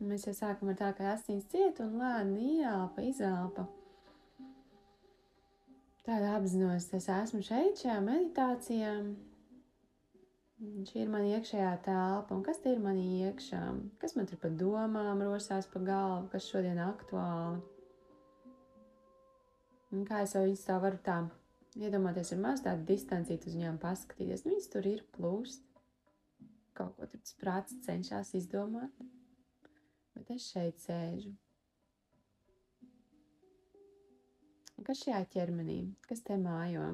Un mēs jau sākam ar tā, ka asins ciet un lēni ieelpa, izelpa. Tāda apzinos, es esmu šeit, šajā meditācijā. Šī ir mana iekšējā telpa, un kas te ir manī iekšā? Kas man tur pa domām rosās pa galvu, kas šodien aktuāli? Un kā es jau viņus tā varu tā iedomāties, ir maz tāda distancīta uz viņām paskatīties. Nu, viņas tur ir plūst. Kaut ko tur prāts cenšas izdomāt. Bet es šeit sēžu. Un kas šajā ķermenī? Kas te mājo?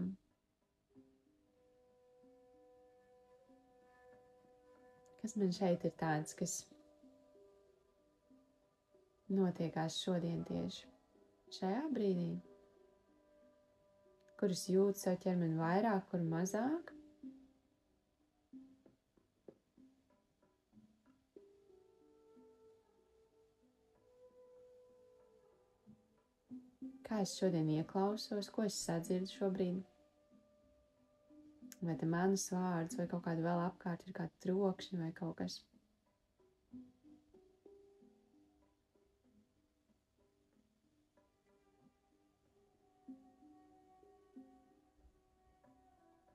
Kas man šeit ir tāds, kas notiekās šodien tieši šajā brīdī? kuras jūt savu ķermeni vairāk, kur mazāk. Kā es šodien ieklausos, ko es sadzirdu šobrīd? Vai te manas vārds, vai kaut kāda vēl apkārt ir kāda trokšņa vai kaut kas?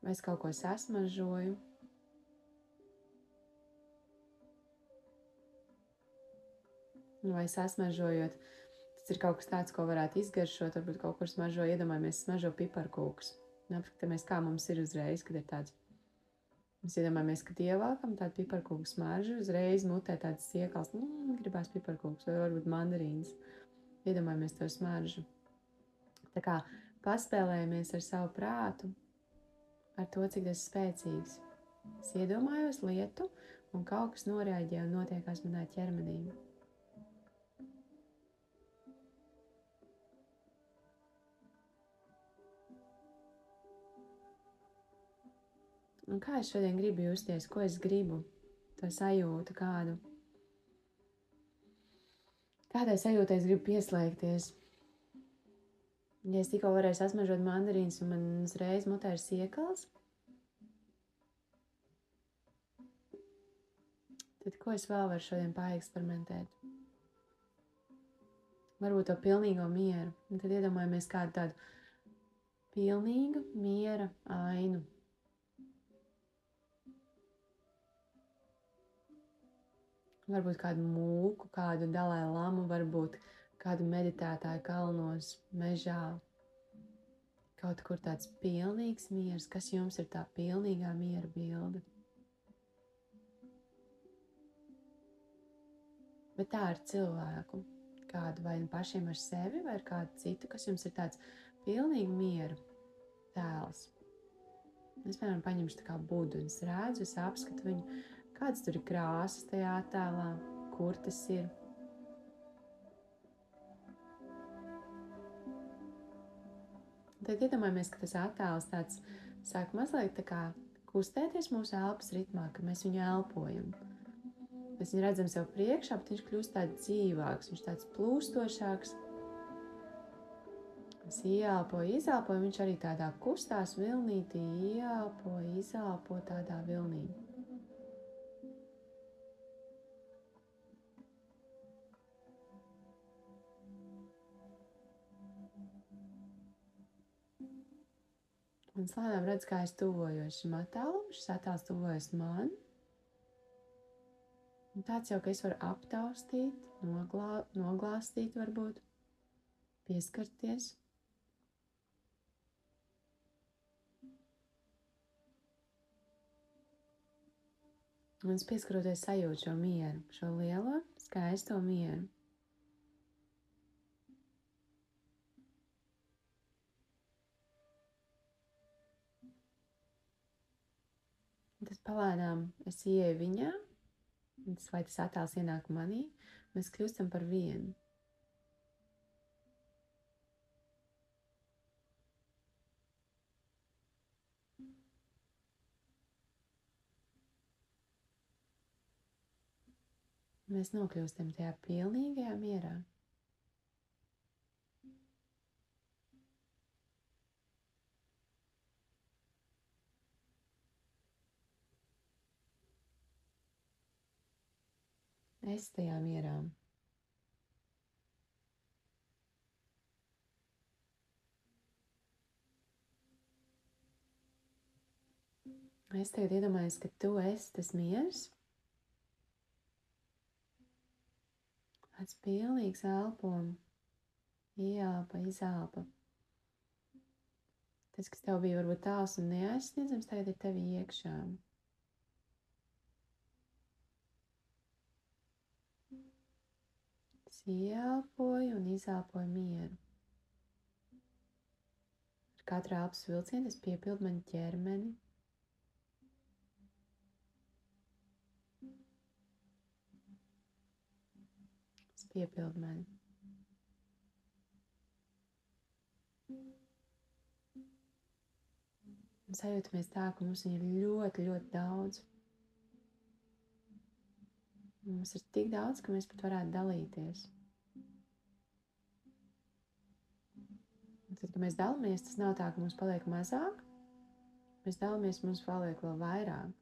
vai es kaut ko sasmažoju. Vai sasmažojot, tas ir kaut kas tāds, ko varētu izgaršot, varbūt kaut kur smažo, iedomājamies, smažo piparkūkus. Apskatāmies, kā mums ir uzreiz, kad ir tāds. Mēs iedomājamies, ka ievākam tādu piparkūku smaržu, uzreiz mutē tādas iekals, nu, gribās piparkūks vai varbūt mandarīns. Iedomājamies to smaržu. Tā kā paspēlējamies ar savu prātu, ar to, cik tas spēcīgs. Es iedomājos lietu, un kaut kas noreaģē un notiekās manā ķermenī. Un kā es šodien gribu justies, ko es gribu, to sajūtu kādu. Kādai sajūtai es gribu pieslēgties? Ja es tikko varēju sasmažot mandarīnus, un man uzreiz mutē ir siekals, tad ko es vēl varu šodien paeksperimentēt? Varbūt to pilnīgo mieru. Un tad iedomājamies kādu tādu pilnīgu miera ainu. Varbūt kādu mūku, kādu dalai lamu, varbūt kādu meditētāju kalnos, mežā. Kaut kur tāds pilnīgs miers, kas jums ir tā pilnīgā miera bilde. Bet tā ar cilvēku, kādu vai nu pašiem ar sevi, vai ar kādu citu, kas jums ir tāds pilnīgi miera tēls. Es, piemēram, paņemšu tā kā budu, un es redzu, es apskatu viņu, kādas tur ir krāsas tajā attēlā, kur tas ir, Tad iedomājamies, ka tas attēls tāds sāk mazliet tā kā kustēties mūsu elpas ritmā, ka mēs viņu elpojam. Mēs viņu redzam sev priekšā, bet viņš kļūst tāds dzīvāks, viņš tāds plūstošāks. Es ieelpoju, izelpoju, viņš arī tādā kustās vilnītī, ieelpoju, izelpoju tādā vilnītī. Un slēnām redz, kā es tuvojos šim attēlam, šis attēls tuvojas man. Un tāds jau, ka es varu aptaustīt, noglā, noglāstīt varbūt, pieskarties. Un es pieskaroties sajūtu šo mieru, šo lielo, skaisto mieru. Tas palēnām es ieeju viņā, tas, vai tas attēls ienāk manī, mēs kļūstam par vienu. Mēs nokļūstam tajā pilnīgajā mierā. nestajām ierām. Es tagad iedomājos, ka tu esi tas miers, kāds pilnīgs elpums, ielpa, izelpa. Tas, kas tev bija varbūt tāls un neaizsniedzams, tagad ir tev iekšām. Ieelpoju un izelpoju mieru. Ar katru elpas vilcienu es piepildu manu ķermeni. Es piepildu mani. Un sajūtamies tā, ka mums ir ļoti, ļoti daudz. Mums ir tik daudz, ka mēs pat varētu dalīties. Un tad, kad mēs dalāmies, tas nav tā, ka mums paliek mazāk. Mēs dalāmies, mums paliek vēl vairāk.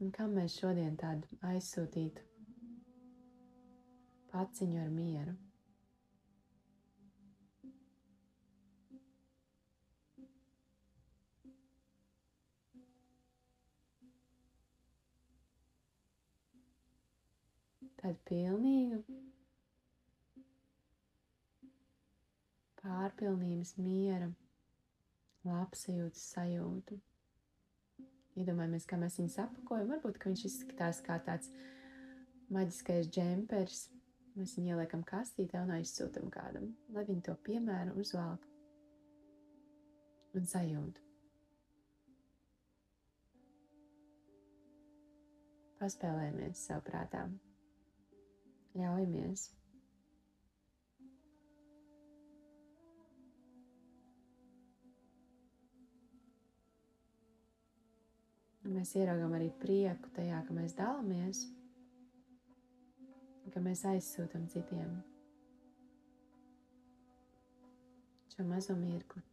Un kam mēs šodien tādu aizsūtītu paciņu ar mieru? Tādu pilnīgu pārpilnības miera, labsajūtas sajūtu. Iedomājamies, kā mēs viņu sapakojam. Varbūt viņš izskatās kā tāds maģiskais džempers. Mēs viņu ieliekam kastītē un aizsūtam kādam, lai viņi to piemēru uzvelk un sajūtu. Paspēlējamies savu prātām. Ļaujamies. Mēs ieraugām arī prieku tajā, ka mēs dalāmies, ka mēs aizsūtām citiem šo mazo mirkli.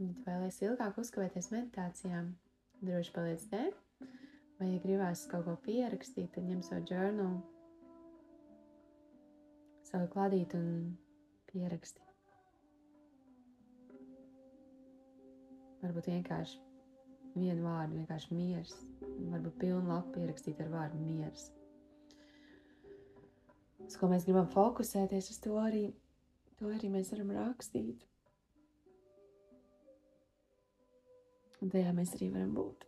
Tu vēlaties ilgāk uzkavēties meditācijām, droši paliec te. Vai, ja gribās kaut ko pierakstīt, tad ņem savu journal, savu kladītu un pieraksti. Varbūt vienkārši vienu vārdu, vienkārši miers. Varbūt pilnu lapu pierakstīt ar vārdu miers. Uz ko mēs gribam fokusēties, uz to arī, to arī mēs varam rakstīt. Un tajā mēs arī varam būt.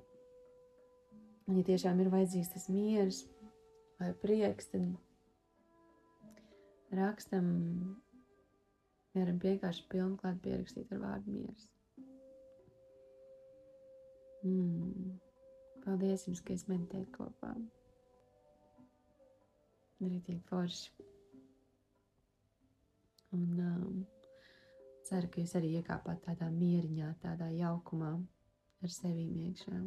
Un, ja tiešām ir vajadzīgs tas miers vai prieks, tad rakstam, varam vienkārši pilnklāt pierakstīt ar vārdu miers. Mm. Paldies jums, ka es meditēju kopā. Rītīgi forši. Un um, ceru, ka jūs arī iekāpāt tādā mieriņā, tādā jaukumā ar sevi iekšā.